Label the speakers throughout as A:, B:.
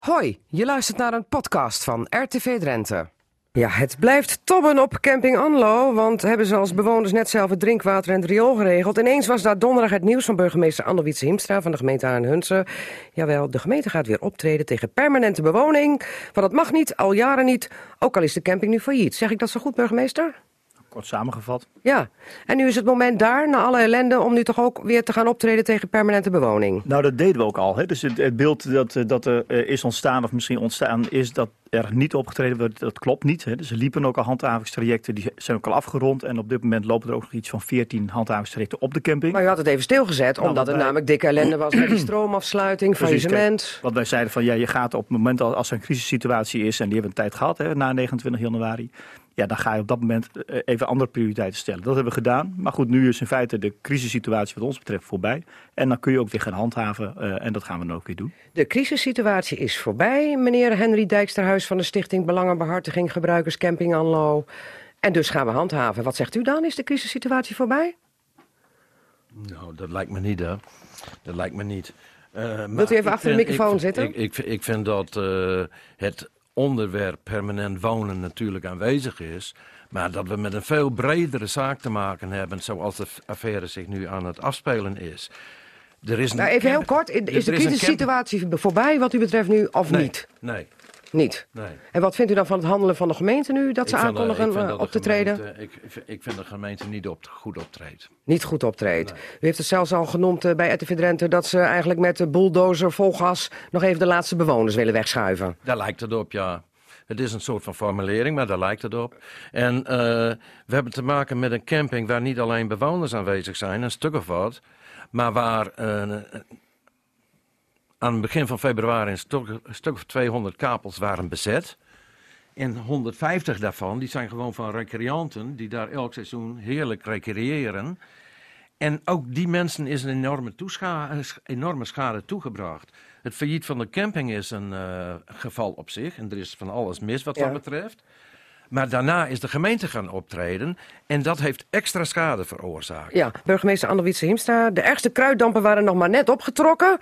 A: Hoi, je luistert naar een podcast van RTV Drenthe. Ja, het blijft tobben op camping Anlo, want hebben ze als bewoners net zelf het drinkwater en het riool geregeld. Ineens was daar donderdag het nieuws van burgemeester Anne-Wietse Himstra van de gemeente Arnhunsen. Jawel, de gemeente gaat weer optreden tegen permanente bewoning. Want dat mag niet, al jaren niet, ook al is de camping nu failliet. Zeg ik dat zo goed, burgemeester?
B: Kort samengevat.
A: Ja, en nu is het moment daar, na alle ellende, om nu toch ook weer te gaan optreden tegen permanente bewoning.
B: Nou, dat deden we ook al. Hè? Dus het, het beeld dat, eh, dat er eh, is ontstaan, of misschien ontstaan is, dat er niet opgetreden wordt, dat klopt niet. Hè? Dus er liepen ook al handhavingstrajecten, die zijn ook al afgerond. En op dit moment lopen er ook nog iets van 14 handhavingstrajecten op de camping.
A: Maar u had het even stilgezet,
B: Nou,
A: omdat het
B: wij-
A: namelijk dikke ellende was met die stroomafsluiting, faillissement.
B: Wat wij zeiden van, ja, je gaat op het moment al- als er een crisissituatie is, en die hebben we een tijd gehad, hè, na 29 januari. Ja, dan ga je op dat moment eh, even andere prioriteiten stellen. Dat hebben we gedaan. Maar goed, nu is in feite de crisissituatie wat ons betreft voorbij. En dan kun je ook weer gaan handhaven. eh, en dat gaan we dan ook weer doen.
A: De crisissituatie is voorbij, meneer Henry Dijksterhuis van de Stichting Belangenbehartiging Gebruikers Camping Anlo. En dus gaan we handhaven. Wat zegt u dan? Is de crisissituatie voorbij?
C: Nou, dat lijkt me niet, hè. Dat lijkt me niet. Eh,
A: Wilt u even achter de microfoon
C: ik,
A: zitten?
C: Ik, ik, ik vind dat eh, het onderwerp permanent wonen natuurlijk aanwezig is. Maar dat we met een veel bredere zaak te maken hebben, zoals de affaire zich nu aan het afspelen is. Er is een
A: Nou, even heel kort, is de crisissituatie voorbij wat u betreft nu of
C: Nee,
A: niet?
C: Nee,
A: Niet.
C: nee.
A: En wat vindt u dan van het handelen van de gemeente nu, dat ze
C: Ik eh,
A: aankondigen eh,
C: dat
A: op te treden?
C: gemeente- Ik, ik, ik vind de gemeente niet op, goed optreedt.
A: Niet goed optreedt. U heeft het zelfs al genoemd eh, bij RTV Drenthe dat ze eigenlijk met de bulldozer vol gas nog even de laatste bewoners willen wegschuiven.
C: Daar lijkt het op, ja. Het is een soort van formulering, maar daar lijkt het op. En eh, we hebben te maken met een camping waar niet alleen bewoners aanwezig zijn, een stuk of wat, maar waar eh, aan het begin van februari een stuk, een stuk of 200 kapels waren bezet. En 150 daarvan, die zijn gewoon van recreanten die daar elk seizoen heerlijk recreëren. En ook die mensen is een enorme, enorme schade toegebracht. Het failliet van de camping is een eh, geval op zich. En er is van alles mis wat
A: Ja.
C: dat betreft. Maar daarna is de gemeente gaan optreden. En dat heeft extra schade veroorzaakt.
A: Ja, burgemeester Anne-Wietse Hiemstra. De ergste kruiddampen waren nog maar net opgetrokken.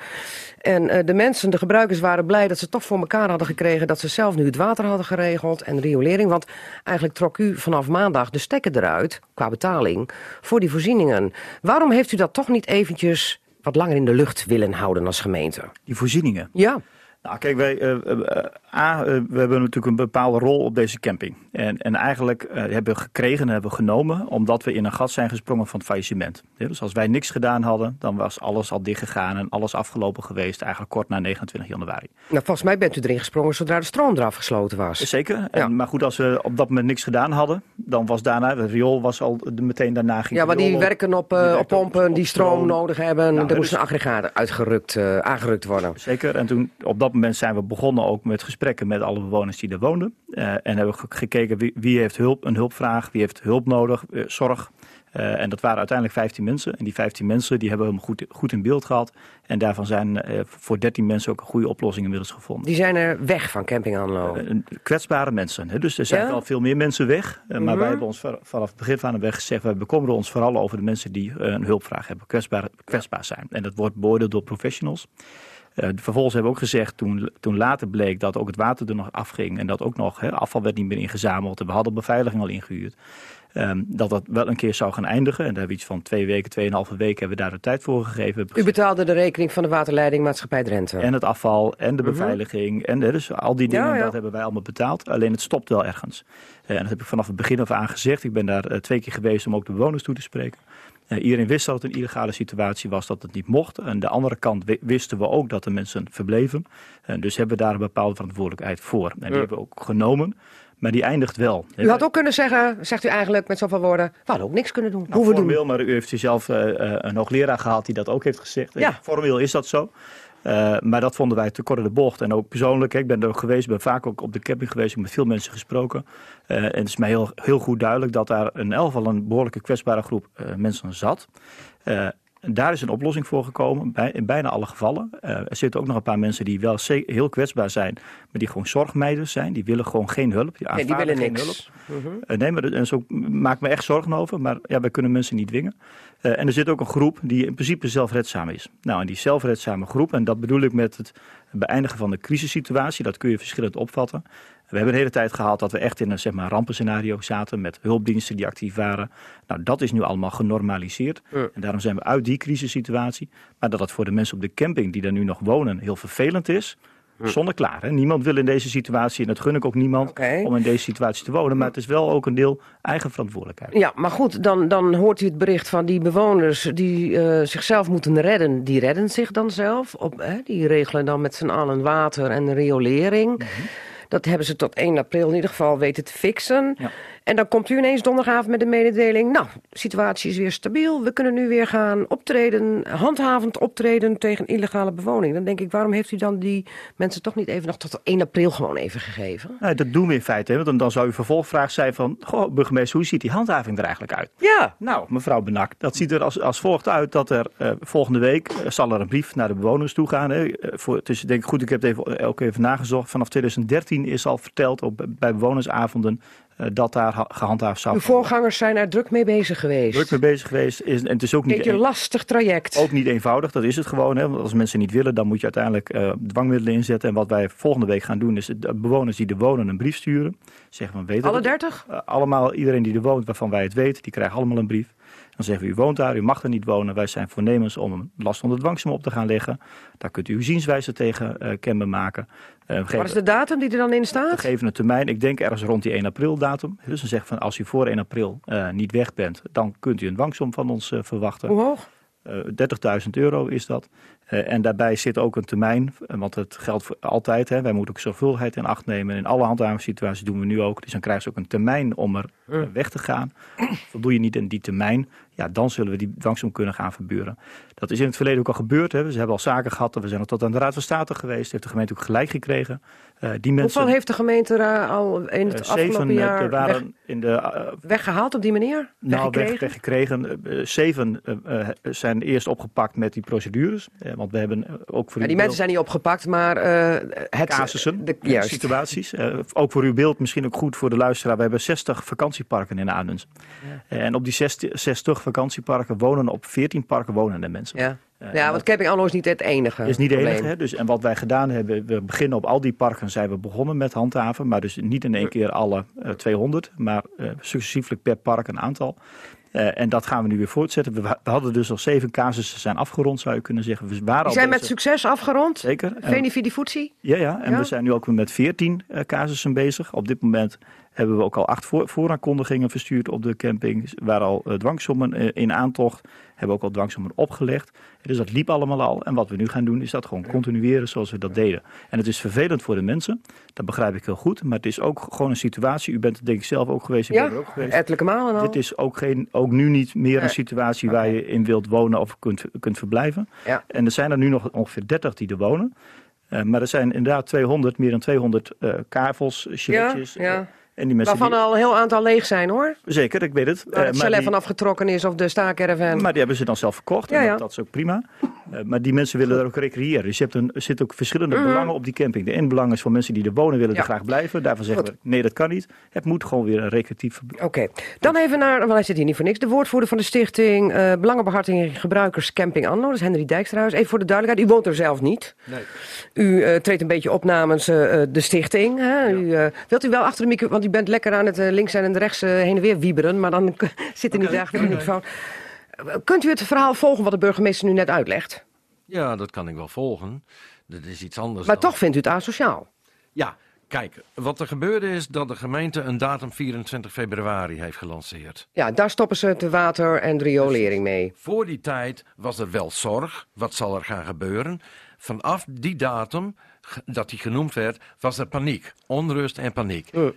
A: En eh, de mensen, de gebruikers waren blij dat ze toch voor elkaar hadden gekregen... dat ze zelf nu het water hadden geregeld en riolering. Want eigenlijk trok u vanaf maandag de stekker eruit, qua betaling... voor die voorzieningen. Waarom heeft u dat toch niet eventjes wat langer in de lucht willen houden als gemeente?
B: Die voorzieningen.
A: Ja,
B: Nou, kijk, wij, eh, eh, A, eh, we hebben natuurlijk een bepaalde rol op deze camping. En, en eigenlijk hebben we gekregen en hebben we genomen omdat we in een gat zijn gesprongen van het faillissement. Ja, dus als wij niks gedaan hadden, dan was alles al dichtgegaan en alles afgelopen geweest, eigenlijk kort na 29 januari.
A: nou, volgens mij bent u erin gesprongen zodra de stroom eraf gesloten was.
B: Zeker. En. Maar goed, als we op dat moment niks gedaan hadden, dan was daarna, het riool was al de, meteen daarna ging
A: Ja, maar die werken op,
B: Die
A: op
B: werken op-
A: pompen
B: op
A: die stroom
B: stroom.
A: nodig hebben.
B: Nou,
A: er moest
B: dus-
A: een aggregaat uitgerukt, aangerukt worden.
B: Zeker. En toen op dat moment zijn we begonnen ook met gesprekken met alle bewoners die er woonden. Eh, en hebben gekeken wie, wie heeft hulp, een hulpvraag, wie heeft hulp nodig, eh, zorg. Eh, en dat waren uiteindelijk 15 mensen. En die 15 mensen die hebben we goed, goed in beeld gehad. En daarvan zijn voor 13 mensen ook een goede oplossing inmiddels gevonden.
A: Die zijn er weg van Camping Anlo.
B: Kwetsbare mensen. Hè? Dus er zijn
A: Ja?
B: wel veel meer mensen weg. maar
A: Mhm.
B: wij hebben ons van- vanaf het begin van de weg gezegd... wij bekommeren ons vooral over de mensen die een hulpvraag hebben. Kwetsbaar, kwetsbaar zijn. En dat wordt beoordeeld door professionals. Eh, vervolgens hebben we ook gezegd, toen, toen later bleek dat ook het water er nog afging... en dat ook nog hè, afval werd niet meer ingezameld... en we hadden beveiliging al ingehuurd... ehm, dat dat wel een keer zou gaan eindigen. En daar hebben we iets van twee weken, tweeënhalve weken... hebben we daar de tijd voor gegeven.
A: U betaalde de rekening van de waterleidingmaatschappij Drenthe.
B: En het afval en de beveiliging. En dus al die dingen,
A: Mhm. Ja, ja.
B: dat hebben wij allemaal betaald. Alleen het stopt wel ergens. Eh, en dat heb ik vanaf het begin af aan gezegd. Ik ben daar eh, twee keer geweest om ook de bewoners toe te spreken. Eh, iedereen wist dat het een illegale situatie was, dat het niet mocht. Aan de andere kant wi- wisten we ook dat de mensen verbleven. En dus hebben we daar een bepaalde verantwoordelijkheid voor. En die
A: Ja.
B: hebben we ook genomen. Maar die eindigt wel.
A: U had ook kunnen zeggen, zegt u eigenlijk met zoveel woorden, we hadden ook niks kunnen doen.
B: Nou,
A: doen.
B: formeel, maar u heeft zelf eh, eh, een hoogleraar gehad die dat ook heeft gezegd.
A: Ja.
B: Formeel is dat zo. Eh, maar dat vonden wij te kort in de bocht. En ook persoonlijk, ik ben er ook geweest, ben vaak ook op de camping geweest, ik heb met veel mensen gesproken. Eh, en het is mij heel, heel goed duidelijk dat daar in elk geval een behoorlijke kwetsbare groep eh, mensen zat. Daar is een oplossing voor gekomen, bij, in bijna alle gevallen. Eh, er zitten ook nog een paar mensen die wel heel kwetsbaar zijn, maar die gewoon zorgmeiders zijn. Die willen gewoon geen hulp. Die,
A: Nee, die willen
B: geen
A: niks.
B: hulp.
A: Mhm.
B: Eh, nee, maar dat- en zo maak ik me echt zorgen over. Maar ja, wij kunnen mensen niet dwingen. Eh, en er zit ook een groep die in principe zelfredzaam is. Nou, en die zelfredzame groep, en dat bedoel ik met het, beëindigen van de crisissituatie. Dat kun je verschillend opvatten. We hebben de hele tijd gehad dat we echt in een zeg maar, rampenscenario zaten met hulpdiensten die actief waren. Nou, dat is nu allemaal genormaliseerd. En daarom zijn we uit die crisissituatie. Maar dat het voor de mensen op de camping die daar nu nog wonen heel vervelend is. Zonder klaar. Hè? Niemand wil in deze situatie, en dat gun ik ook niemand, om in deze situatie te wonen. Maar het is wel ook een deel eigen verantwoordelijkheid.
A: Ja, maar goed, dan, dan hoort u het bericht van die bewoners die uh, zichzelf moeten redden. Die redden zich dan zelf. Op, hè? Die regelen dan met z'n allen water en riolering. Mhm. Dat hebben ze tot 1 april in ieder geval weten te fixen. Ja. En dan komt u ineens donderdagavond met de mededeling... nou, de situatie is weer stabiel, we kunnen nu weer gaan optreden... handhavend optreden tegen illegale bewoning. Dan denk ik, waarom heeft u dan die mensen toch niet even nog tot 1 april gewoon even gegeven?
B: Nou, dat doen we in feite, hè, want dan zou uw vervolgvraag zijn van... goh, burgemeester, hoe ziet die handhaving er eigenlijk uit?
A: Ja.
B: Nou, mevrouw Benak, dat ziet er als, als volgt uit dat er uh, volgende week... Uh, zal er een brief naar de bewoners toe gaan. Hè. Uh, voor, het is denk ik goed, ik heb het even, ook even nagezocht. Vanaf 2013 is al verteld op, bij bewonersavonden eh, dat daar gehandhaafd zou
A: Uw voorgangers zijn er druk mee bezig geweest.
B: Druk mee bezig geweest. Is, en het is ook niet
A: een lastig traject.
B: Ook niet eenvoudig, dat is het gewoon. Hè. Want als mensen niet willen, dan moet je uiteindelijk uh, dwangmiddelen inzetten. En wat wij volgende week gaan doen, is de bewoners die er wonen een brief sturen. Zeggen van, weten
A: Alle dertig?
B: Uh, allemaal, iedereen die er woont, waarvan wij het weten, die krijgen allemaal een brief. Dan zeggen we, u woont daar, u mag er niet wonen. Wij zijn voornemens om een last onder dwangsom op te gaan leggen. Daar kunt u uw zienswijze tegen uh, kenbaar maken.
A: Uh, Wat is de datum die er dan in staat?
B: We geven een termijn, ik denk ergens rond die 1 april datum. Dus dan zeggen van als u voor 1 april uh, niet weg bent, dan kunt u een dwangsom van ons verwachten.
A: Hoe hoog?
B: 30.000 euro is dat. Uh, en daarbij zit ook een termijn, want het geldt voor altijd. Hè. Wij moeten ook zorgvuldigheid in acht nemen. In alle handhavingssituaties doen we nu ook. Dus dan krijgen ze ook een termijn om er uh, weg te gaan. Voldoe je niet in die termijn, ja, dan zullen we die dwangsom kunnen gaan verburen. Dat is in het verleden ook al gebeurd. Hè. We hebben al zaken gehad. We zijn al tot aan de Raad van State geweest. Heeft de gemeente ook gelijk gekregen.
A: Uh, die mensen, Hoeveel heeft de gemeente al in het afgelopen
B: zeven,
A: jaar
B: waren
A: weg,
B: in de,
A: weggehaald op die manier?
B: Nou, weggekregen? weggekregen. zeven zijn eerst opgepakt met die procedures. Want we hebben ook voor
A: ja, die mensen zijn niet opgepakt, maar uh, het...
B: Casussen, de, juist. situaties. Uh, ook voor uw beeld, misschien ook goed voor de luisteraar. We hebben 60 vakantieparken in Arnhem. Ja. En op die 60, 60 vakantieparken wonen, op 14 parken wonen de mensen.
A: Ja. Uh, ja, want Camping Anno is niet het enige.
B: Is niet het enige. Hè? Dus, en wat wij gedaan hebben, we beginnen op al die parken zijn we begonnen met handhaven. Maar dus niet in één keer alle uh, 200, maar uh, successieflijk per park een aantal. Uh, en dat gaan we nu weer voortzetten. We, we, hadden dus al zeven casussen zijn afgerond, zou je kunnen zeggen. We waren
A: Die zijn met succes afgerond?
B: Zeker.
A: Veni Vidi Futsi?
B: Ja, ja. En ja? we zijn nu ook weer met veertien uh, casussen bezig. Op dit moment hebben we ook al acht voor, vooraankondigingen verstuurd op de camping. Waar al uh, dwangsommen in aantocht. Hebben ook al dwangsommen opgelegd. Dus dat liep allemaal al. En wat we nu gaan doen is dat gewoon continueren zoals we dat deden. En het is vervelend voor de mensen. Dat begrijp ik heel goed. Maar het is ook gewoon een situatie. U bent er denk ik zelf ook geweest. Ik
A: ja,
B: ben er ook geweest.
A: ettelijke malen al.
B: Dit is ook, geen, ook nu niet meer een situatie waar je in wilt wonen of kunt, kunt verblijven.
A: Ja.
B: En er zijn er nu nog ongeveer 30 die er wonen. Uh, maar er zijn inderdaad 200, meer dan 200 uh, kavels.
A: Ja, ja.
B: En die mensen
A: Waarvan
B: die...
A: al een heel aantal leeg zijn hoor.
B: Zeker, ik weet het.
A: Waar het
B: uh,
A: chalet
B: die...
A: van afgetrokken is of de staakerven.
B: Maar die hebben ze dan zelf verkocht.
A: Ja,
B: en
A: ja.
B: dat, dat is ook prima. Uh, maar die mensen willen er ook recreëren. Dus je hebt een, er zitten ook verschillende
A: Mhm.
B: belangen op die camping. De ene belang is voor mensen die er wonen willen
A: Ja.
B: er graag blijven. Daarvan zeggen
A: Goed.
B: we, nee dat kan niet. Het moet gewoon weer een recreatief.
A: Oké, dan even naar, want hij zit hier niet voor niks. De woordvoerder van de stichting uh, Belangenbehartiging Gebruikers Camping Anno. Dat is Henry Dijkstrahuis. Even voor de duidelijkheid, u woont er zelf niet.
C: Nee.
A: U uh, treedt een beetje op namens uh, de stichting. Hè?
C: Ja.
A: U, uh, wilt u wel achter de microfoon, u bent lekker aan het uh, links en rechts uh, heen en weer wieberen. Maar dan zit er niet
C: Oké,
A: echt. Uh, Kunt u het verhaal volgen wat de burgemeester nu net uitlegt?
C: Ja, dat kan ik wel volgen. Dat is iets anders.
A: Maar
C: dan-
A: toch vindt u het asociaal.
C: Ja, kijk, wat er gebeurde is dat de gemeente een datum 24 februari heeft gelanceerd.
A: Ja, daar stoppen ze de water en de riolering mee.
C: Voor die tijd was er wel zorg. Wat zal er gaan gebeuren? Vanaf die datum dat die genoemd werd, was er paniek. Onrust en paniek.
A: Mm.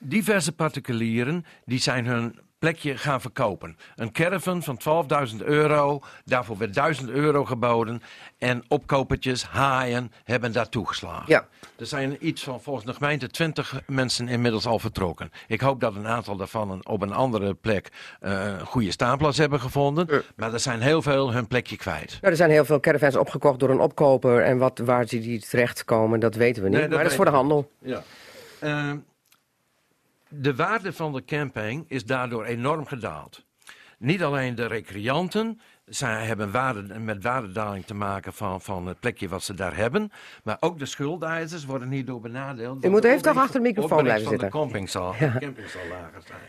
C: Diverse particulieren die zijn hun plekje gaan verkopen. Een caravan van 12.000 euro, daarvoor werd 1000 euro geboden. En opkopertjes, haaien, hebben daar toegeslagen.
A: Ja.
C: Er zijn iets van volgens de gemeente 20 mensen inmiddels al vertrokken. Ik hoop dat een aantal daarvan een- op een andere plek eh, een goede staanplaats hebben gevonden. Maar er zijn heel veel hun plekje kwijt.
A: Nou, er zijn heel veel caravans opgekocht door een opkoper. En wat, waar ze die terechtkomen, dat weten we niet.
C: Nee,
A: maar dat is voor de handel.
C: Ja. Ehm, de waarde van de camping is daardoor enorm gedaald. Niet alleen de recreanten, zij hebben waarde, met waardedaling te maken van, van het plekje wat ze daar hebben. Maar ook de schuldeisers worden hierdoor benadeeld.
A: U moet even toch achter de microfoon blijven zitten.
C: de zal lager zijn.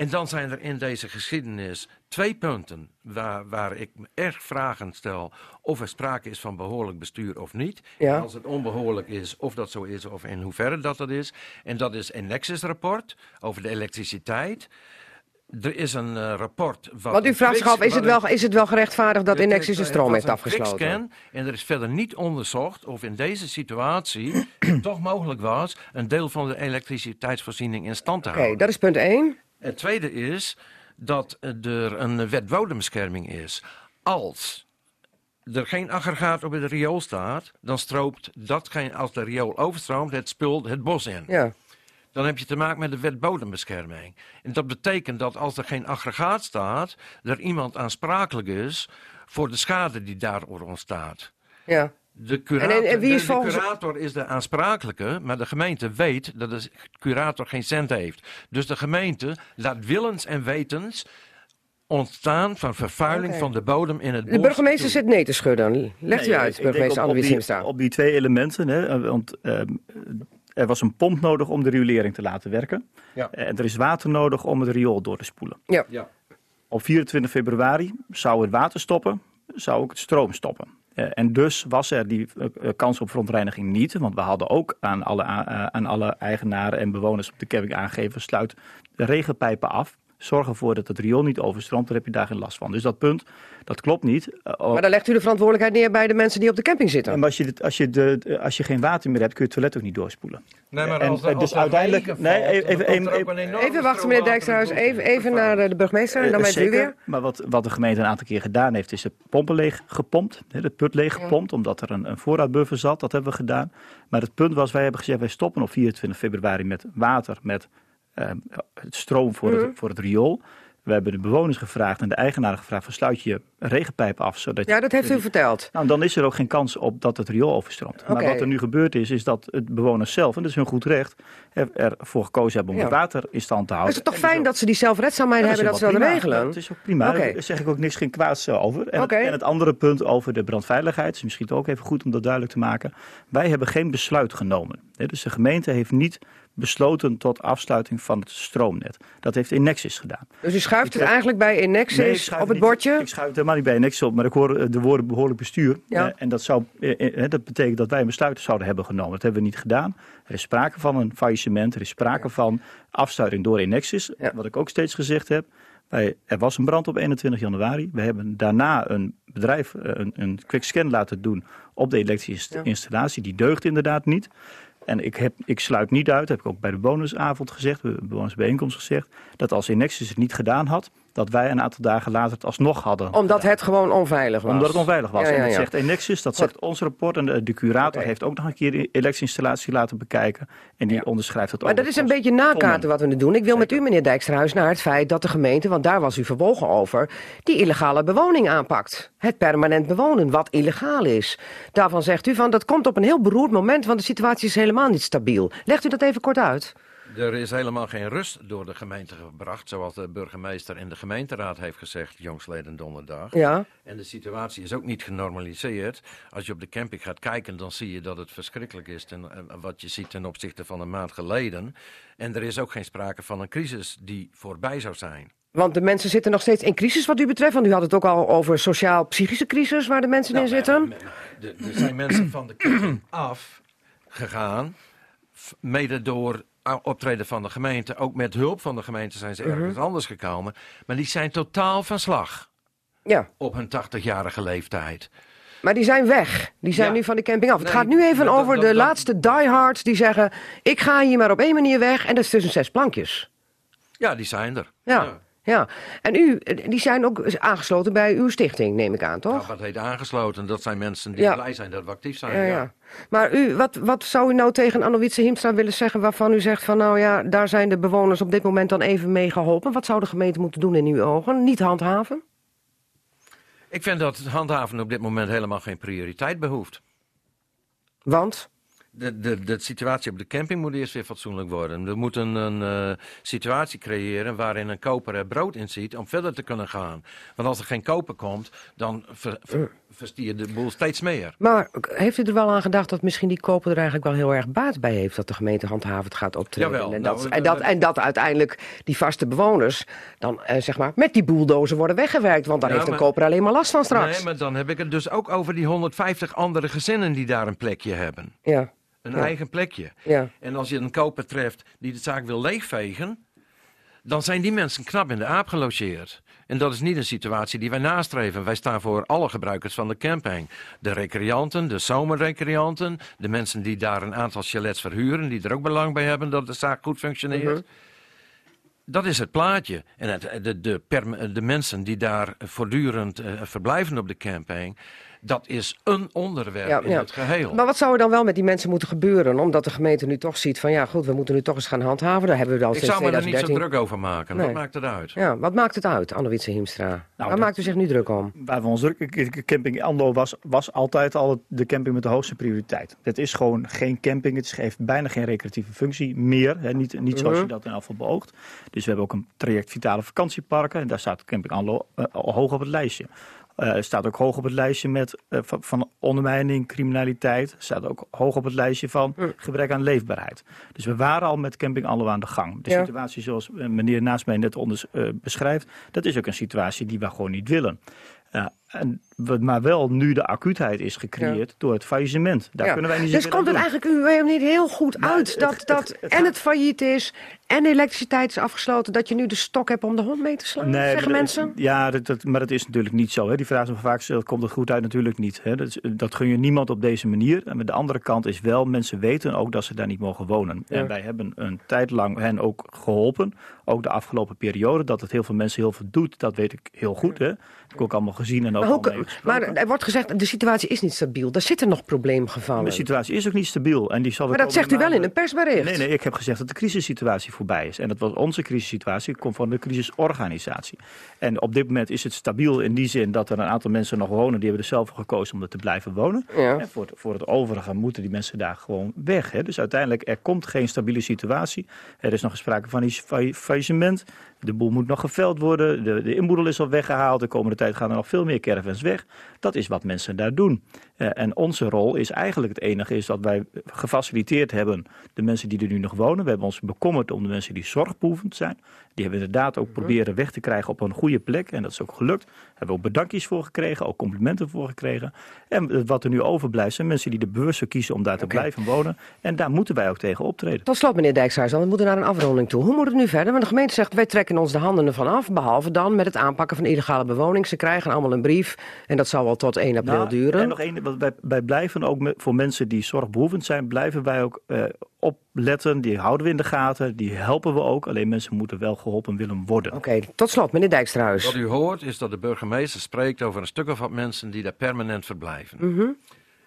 C: En dan zijn er in deze geschiedenis twee punten waar, waar ik me erg vragen stel of er sprake is van behoorlijk bestuur of niet.
A: Ja.
C: En als het onbehoorlijk is, of dat zo is of in hoeverre dat dat is. En dat is een Nexus-rapport over de elektriciteit. Er is een eh, rapport. Wat
A: Want u vraagt zich af, is het, wel, is het wel gerechtvaardigd dat Inexis de stroom heeft afgesloten?
C: quickscan En er is verder niet onderzocht of in deze situatie het toch mogelijk was een deel van de elektriciteitsvoorziening in stand te
A: Oké,
C: houden.
A: dat is punt 1.
C: Het tweede is dat er een wet bodembescherming is. Als er geen aggregaat op het riool staat, dan stroomt datgene, als de riool overstroomt, het spul het bos in.
A: Ja.
C: Dan heb je te maken met de wet bodembescherming. En dat betekent dat als er geen aggregaat staat, er iemand aansprakelijk is voor de schade die daardoor ontstaat.
A: ja.
C: De curator,
A: En- en- en wie is
C: de- de
A: volgens-
C: curator is de aansprakelijke, maar de gemeente weet dat de curator geen cent heeft. Dus de gemeente laat willens en wetens ontstaan van vervuiling van de bodem in het bos.
A: De burgemeester
C: toe.
A: zit nee te schudden. Legt u
B: Nee,
A: uit,
B: ik denk
A: burgemeester
B: die-
A: Himstra.
B: Op die twee elementen, hè, eh, want ehm, er was een pomp nodig om de riolering te laten werken.
C: Ja.
B: En er is water nodig om het riool door te spoelen.
A: Ja.
C: Ja.
B: Op 24 februari zou het water stoppen, zou ook het stroom stoppen. Eh, en dus was er die eh, eh, kans op verontreiniging niet, want we hadden ook aan alle, aan alle eigenaren en bewoners op de camping aangegeven, sluit de regenpijpen af. Zorg ervoor dat het riool niet overstroomt, dan heb je daar geen last van. Dus dat punt, dat klopt niet. Eh, oh,
A: Maar dan legt u de verantwoordelijkheid neer bij de mensen die op de camping zitten.
B: en als je, als, je de, als je geen water meer hebt, kun je het toilet ook niet doorspoelen.
C: Nee, maar
B: En-
C: als,
B: en
C: er-
B: dus
C: als er
B: uiteindelijk- nee, even-
A: wachten, meneer
C: het
A: Even, even naar de, de burgemeester en dan
B: Eh,
A: bent u
B: zeker,
A: weer.
B: Maar wat, wat de gemeente een aantal keer gedaan heeft, is de pompen leeg gepompt. hè, De put leeg gepompt, omdat er een, een voorraadbuffer zat. Dat hebben we gedaan. Maar het punt was, wij hebben gezegd, wij stoppen op 24 februari met water, met het stroom voor,
A: Mhm.
B: het, voor het riool. We hebben de bewoners gevraagd en de eigenaren gevraagd, van sluit je regenpijp af. Zodat
A: Ja, dat heeft u verteld.
B: Nou, dan is er ook geen kans op dat het riool overstroomt. Maar wat er nu gebeurd is, is dat het bewoners zelf, en dat is hun goed recht, er, ervoor gekozen hebben om
A: Ja.
B: het water in stand te
A: Is
B: houden.
A: het toch
B: En
A: fijn dat ze die zelfredzaamheid
B: ja,
A: hebben dat
B: is
A: ze dat
B: prima.
A: regelen?
B: Dat is ook prima. Daar zeg ik ook niks geen kwaads eh, over. En, het, en het andere punt over de brandveiligheid is misschien ook even goed om dat duidelijk te maken. Wij hebben geen besluit genomen. Dus de gemeente heeft niet besloten tot afsluiting van het stroomnet. Dat heeft Inexis gedaan.
A: Dus u schuift
B: Ik
A: het
B: heb-
A: eigenlijk bij
B: Nee, schuif
A: op het
B: niet-
A: bordje?
B: Ik schuif het helemaal niet bij Inexis op, maar ik hoor eh, de woorden behoorlijk bestuur.
A: Ja.
B: Eh, en dat, zou, eh, eh, dat betekent dat wij een besluit zouden hebben genomen. Dat hebben we niet gedaan. Er is sprake van een faillissement. Er is sprake van afsluiting door Inexis.
A: Ja.
B: Wat ik ook steeds gezegd heb. Wij, er was een brand op 21 januari. We hebben daarna een bedrijf eh, een, een quick scan laten doen op de elektrische
A: Ja.
B: installatie. Die deugt inderdaad niet. En ik, heb, ik sluit niet uit, heb ik ook bij de bonusavond gezegd, de bewonersbijeenkomst gezegd, dat als Inexis het niet gedaan had, dat wij een aantal dagen later het alsnog hadden.
A: Omdat het gewoon onveilig was.
B: Omdat het onveilig was.
A: Ja, ja,
B: En dat zegt Enexis, dat zegt ons rapport. En de, de curator heeft ook nog een keer de elektrische laten bekijken. En die onderschrijft het
A: Maar
B: ook.
A: dat is een beetje nakaarten wat we nu doen. Ik wil met u, meneer Dijksterhuis, naar het feit dat de gemeente, want daar was u verwogen over, die illegale bewoning aanpakt. Het permanent bewonen, wat illegaal is. Daarvan zegt u van, dat komt op een heel beroerd moment, want de situatie is helemaal niet stabiel. Legt u dat even kort uit?
C: Er is helemaal geen rust door de gemeente gebracht, zoals de burgemeester en de gemeenteraad heeft gezegd jongsleden donderdag.
A: Ja.
C: En de situatie is ook niet genormaliseerd. Als je op de camping gaat kijken, dan zie je dat het verschrikkelijk is ten, eh, wat je ziet ten opzichte van een maand geleden. En er is ook geen sprake van een crisis die voorbij zou zijn.
A: Want de mensen zitten nog steeds in crisis wat u betreft. Want u had het ook al over sociaal-psychische crisis waar de mensen in
C: Nou,
A: zitten.
C: maar- maar- Er zijn mensen van de camping af gegaan, mede door a- optreden van de gemeente. Ook met hulp van de gemeente zijn ze ergens anders gekomen. Maar die zijn totaal van slag
A: Ja,
C: op hun 80-jarige leeftijd.
A: maar die zijn weg. Die zijn
C: Ja.
A: nu van de camping af. Het gaat nu even
C: dat-
A: over
C: dat-
A: de
C: dat-
A: laatste diehards die zeggen... ik ga hier maar op één manier weg en dat is tussen zes plankjes.
C: Ja, die zijn er.
A: Ja, ja. En u, die zijn ook aangesloten bij uw stichting, neem ik aan, toch?
C: Nou, wat heet aangesloten? Dat zijn mensen die
A: Ja.
C: blij zijn dat we actief zijn.
A: Ja,
C: ja.
A: ja. Maar u, wat, wat zou u nou tegen Annowietse Hiemstra willen zeggen... waarvan u zegt van nou ja, daar zijn de bewoners op dit moment dan even mee geholpen? Wat zou de gemeente moeten doen in uw ogen? Niet handhaven?
C: Ik vind dat handhaven op dit moment helemaal geen prioriteit behoeft.
A: Want?
C: De, de, de situatie op de camping moet eerst weer fatsoenlijk worden. We moeten een uh, situatie creëren waarin een koper er brood in ziet om verder te kunnen gaan. Want als er geen koper komt, dan ver, ver, verstier de boel steeds meer.
A: Maar heeft u er wel aan gedacht dat misschien die koper er eigenlijk wel heel erg baat bij heeft dat de gemeente handhavend gaat optreden?
C: Jawel,
A: en,
C: nou,
A: dat, en, dat, en dat uiteindelijk die vaste bewoners dan eh, zeg maar met die bulldozer worden weggewerkt. Want daar
C: Ja,
A: heeft een koper alleen maar last van straks.
C: Nee, maar dan heb ik het dus ook over die 150 andere gezinnen die daar een plekje hebben.
A: Ja,
C: Een
A: Ja.
C: eigen plekje.
A: ja.
C: En als je een koper treft die de zaak wil leegvegen, dan zijn die mensen knap in de aap gelogeerd. En dat is niet een situatie die wij nastreven. Wij staan voor alle gebruikers van de camping. De recreanten, de zomerrecreanten, de mensen die daar een aantal chalets verhuren, die er ook belang bij hebben dat de zaak goed functioneert.
A: Mhm.
C: Dat is het plaatje. En het, de, de, de mensen die daar voortdurend eh, verblijven op de camping, dat is een onderwerp
A: Ja,
C: in
A: ja.
C: het geheel.
A: Maar wat zou er dan wel met die mensen moeten gebeuren? Omdat de gemeente nu toch ziet van ja goed, we moeten nu toch eens gaan handhaven. Daar hebben we dan
C: Ik
A: sinds
C: zou me er niet zo
A: 2013.
C: druk over maken.
A: Nee.
C: Wat maakt het uit?
A: Ja, wat maakt het uit, Anne-Wietse Hiemstra? Waar
B: dat-
A: maakt u zich nu druk om?
B: Waar we ons druk, camping Ando was, was altijd al de camping met de hoogste prioriteit. Het is gewoon geen camping, het heeft bijna geen recreatieve functie meer. Hè, niet, niet zoals
A: Mhm.
B: je dat in afval beoogt. Dus we hebben ook een traject Vitale Vakantieparken en daar staat camping Ando eh, al hoog op het lijstje. Eh, staat ook hoog op het lijstje met, eh, van, van ondermijning, criminaliteit. Staat ook hoog op het lijstje van
A: Mhm.
B: gebrek aan leefbaarheid. Dus we waren al met camping Allo aan de gang. De
A: Ja.
B: situatie zoals eh, meneer naast mij net beschrijft, dat is ook een situatie die we gewoon niet willen. En, maar wel nu de acuutheid is gecreëerd door het faillissement. Daar
A: Ja.
B: kunnen wij niet
A: Dus komt het
B: doen.
A: eigenlijk niet heel goed
B: Maar
A: uit
B: het-
A: dat,
B: het-
A: dat
B: het- het
A: en het failliet is en de elektriciteit is afgesloten, dat je nu de stok hebt om de hond mee te slaan?
B: Nee,
A: zeggen
B: maar
A: mensen?
B: dat- Ja, dat, dat- maar dat is natuurlijk niet zo. Hè. Die vraag is vaak gesteld, komt het goed uit? Natuurlijk niet. Hè. Dat, dat gun je niemand op deze manier. En met de andere kant is wel, mensen weten ook dat ze daar niet mogen wonen.
A: Ja.
B: En wij hebben een tijd lang hen ook geholpen. Ook de afgelopen periode. Dat het heel veel mensen heel veel doet, dat weet ik heel goed. Hè. Dat heb ik ook allemaal gezien en ook
A: Maar, maar er wordt gezegd, de situatie is niet stabiel. Daar zitten nog probleemgevallen.
B: De situatie is ook niet stabiel. En die zal
A: Maar dat zegt u wel in een persbericht.
B: Nee, nee, ik heb gezegd dat de crisissituatie voorbij is. En dat was onze crisissituatie, komt van de crisisorganisatie. En op dit moment is het stabiel in die zin dat er een aantal mensen nog wonen. Die hebben er zelf voor gekozen om er te blijven wonen.
A: Ja.
B: En voor het, voor het overige moeten die mensen daar gewoon weg. Hè. Dus uiteindelijk, er komt geen stabiele situatie. Er is nog sprake van iets fa- faillissement. De boel moet nog geveld worden. De, de inboedel is al weggehaald. De komende tijd gaan er nog veel meer caravans weg. Dat is wat mensen daar doen. Eh, en onze rol is eigenlijk het enige is dat wij gefaciliteerd hebben de mensen die er nu nog wonen. We hebben ons bekommerd om de mensen die zorgbehoevend zijn. Die hebben we inderdaad ook proberen weg te krijgen op een goede plek. En dat is ook gelukt. Daar hebben we ook bedankjes voor gekregen, ook complimenten voor gekregen. En wat er nu overblijft zijn mensen die er bewust voor kiezen om daar te blijven wonen. En daar moeten wij ook tegen optreden.
A: Tot slot, meneer Dijkshuis, we moeten naar een afronding toe. Hoe moet het nu verder? Want de gemeente zegt, wij trekken ons de handen ervan af. Behalve dan met het aanpakken van illegale bewoning. Ze krijgen allemaal een brief. En dat zal wel tot 1 april
B: Nou,
A: duren.
B: En nog één, wij, wij blijven ook met, voor mensen die zorgbehoevend zijn, blijven wij ook eh, opletten. Die houden we in de gaten, die helpen we ook. Alleen mensen moeten wel geholpen willen worden.
A: Oké, tot slot, meneer Dijkstruis.
C: Wat u hoort is dat de burgemeester spreekt over een stuk of wat mensen die daar permanent verblijven.
A: Mhm.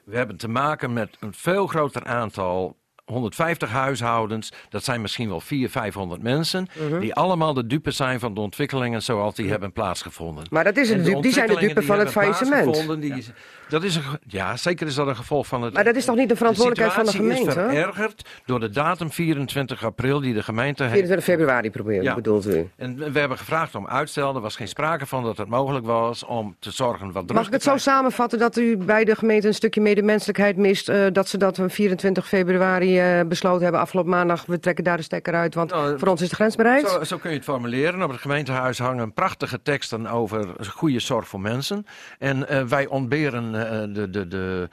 C: We hebben te maken met een veel groter aantal. 150 huishoudens, dat zijn misschien wel 400, 500 mensen,
A: Mhm.
C: die allemaal de dupe zijn van de ontwikkelingen zoals die hebben plaatsgevonden.
A: Maar dat is
C: En
A: een dupe, die zijn de dupe van het faillissement.
C: Die, dat is een, ja, zeker is dat een gevolg van het.
A: Maar dat is toch niet de verantwoordelijkheid van de gemeente?
C: is verergerd door de datum 24 april die de gemeente heeft
A: 24 februari proberen,
C: Ja.
A: bedoelt u?
C: En we hebben gevraagd om uitstel. Er was geen sprake van dat het mogelijk was om te zorgen wat
A: Mag ik het zo samenvatten dat u bij de gemeente een stukje medemenselijkheid mist? eh, dat ze dat op 24 februari eh, besloten hebben afgelopen maandag. We trekken daar de stekker uit, want
C: Nou,
A: voor ons is de grens bereikt.
C: Zo, zo kun je het formuleren. Op het gemeentehuis hangen prachtige teksten over goede zorg voor mensen. En eh, wij ontberen eh, de, de, de,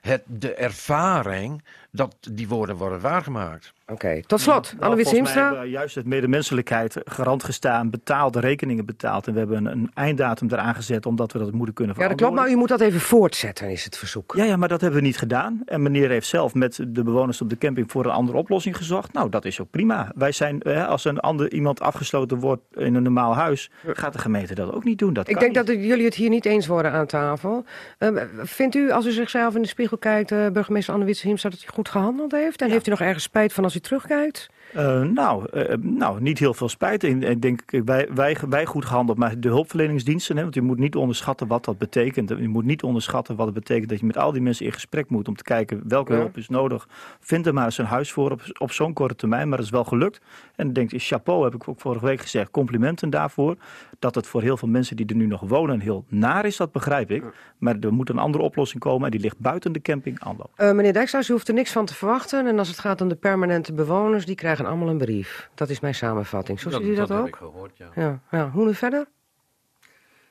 C: het, de ervaring dat die woorden worden waargemaakt.
A: Oké, tot slot,
B: Nou, mij
A: Hiemstra.
B: hebben we juist het medemenselijkheid garant gestaan, betaald, de rekeningen betaald. En we hebben een, een einddatum eraan gezet omdat we dat moeten kunnen
A: Ja, dat klopt, maar u moet dat even voortzetten, is het verzoek.
B: Ja, ja, maar dat hebben we niet gedaan. En meneer heeft zelf met de bewoners op de camping voor een andere oplossing gezocht. Nou, dat is ook prima. Wij zijn, eh, als een ander iemand afgesloten wordt in een normaal huis, gaat de gemeente dat ook niet doen. Dat
A: Ik denk
B: niet.
A: dat jullie het hier niet eens worden aan tafel. Eh, vindt u, als u zichzelf in de spiegel kijkt, eh, burgemeester Anne-Wietse Hiemstra, dat u goed gehandeld heeft? En heeft u nog ergens spijt van als u terugkijkt?
B: Uh, nou, uh, nou, niet heel veel spijt. Ik denk, wij, wij, wij goed gehandeld, maar de hulpverleningsdiensten, hè, want je moet niet onderschatten wat dat betekent. Je moet niet onderschatten wat het betekent dat je met al die mensen in gesprek moet om te kijken welke hulp is nodig. Vind er maar eens een huis voor op, op zo'n korte termijn, maar dat is wel gelukt. En ik denk, chapeau heb ik ook vorige week gezegd, complimenten daarvoor. Dat het voor heel veel mensen die er nu nog wonen heel naar is, dat begrijp ik. Maar er moet een andere oplossing komen en die ligt buiten de camping aanloop.
A: Uh, meneer Dijkshuis, u hoeft er niks van te verwachten. En als het gaat om de permanente bewoners, die krijgen allemaal een brief. Dat is mijn samenvatting. Zo ziet u dat,
C: dat
A: ook?
C: Heb ik gehoord, ja.
A: Ja, ja. Hoe nu verder?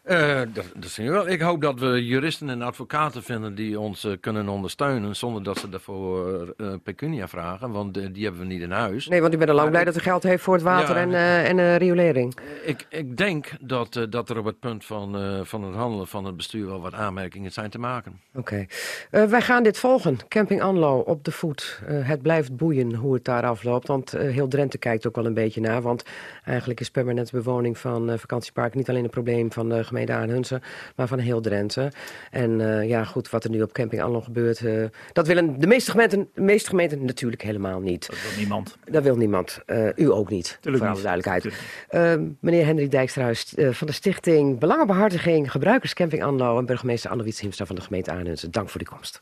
C: Uh, dat, we wel. Ik hoop dat we juristen en advocaten vinden die ons uh, kunnen ondersteunen. zonder dat ze daarvoor uh, pecunia vragen. Want die hebben we niet in huis.
A: Nee, want u bent al lang blij dat u geld heeft voor het water ja, en, en riolering.
C: Ik, ik denk dat, dat er op het punt van, van het handelen van het bestuur wel wat aanmerkingen zijn te maken.
A: Oké. Okay. wij gaan dit volgen. Camping Anlo op de voet. het blijft boeien hoe het daar afloopt. Want heel Drenthe kijkt ook wel een beetje naar. Want eigenlijk is permanente bewoning van vakantiepark niet alleen een probleem van de gemeente gemeente Aanhunsen, maar van heel Drenthe. En uh, ja, goed, wat er nu op Camping Anlo gebeurt, uh, dat willen de meeste gemeenten, de meeste gemeenten natuurlijk helemaal niet.
B: Dat wil niemand.
A: Dat wil niemand. Uh, u ook niet,
B: Tuurlijk
A: voor alle duidelijkheid. meneer Hendrik Dijkstruis van de stichting Belangenbehartiging Gebruikers Camping Anlo en burgemeester Anne-Wiet Himstra van de gemeente Aanhunsen. Dank voor de komst.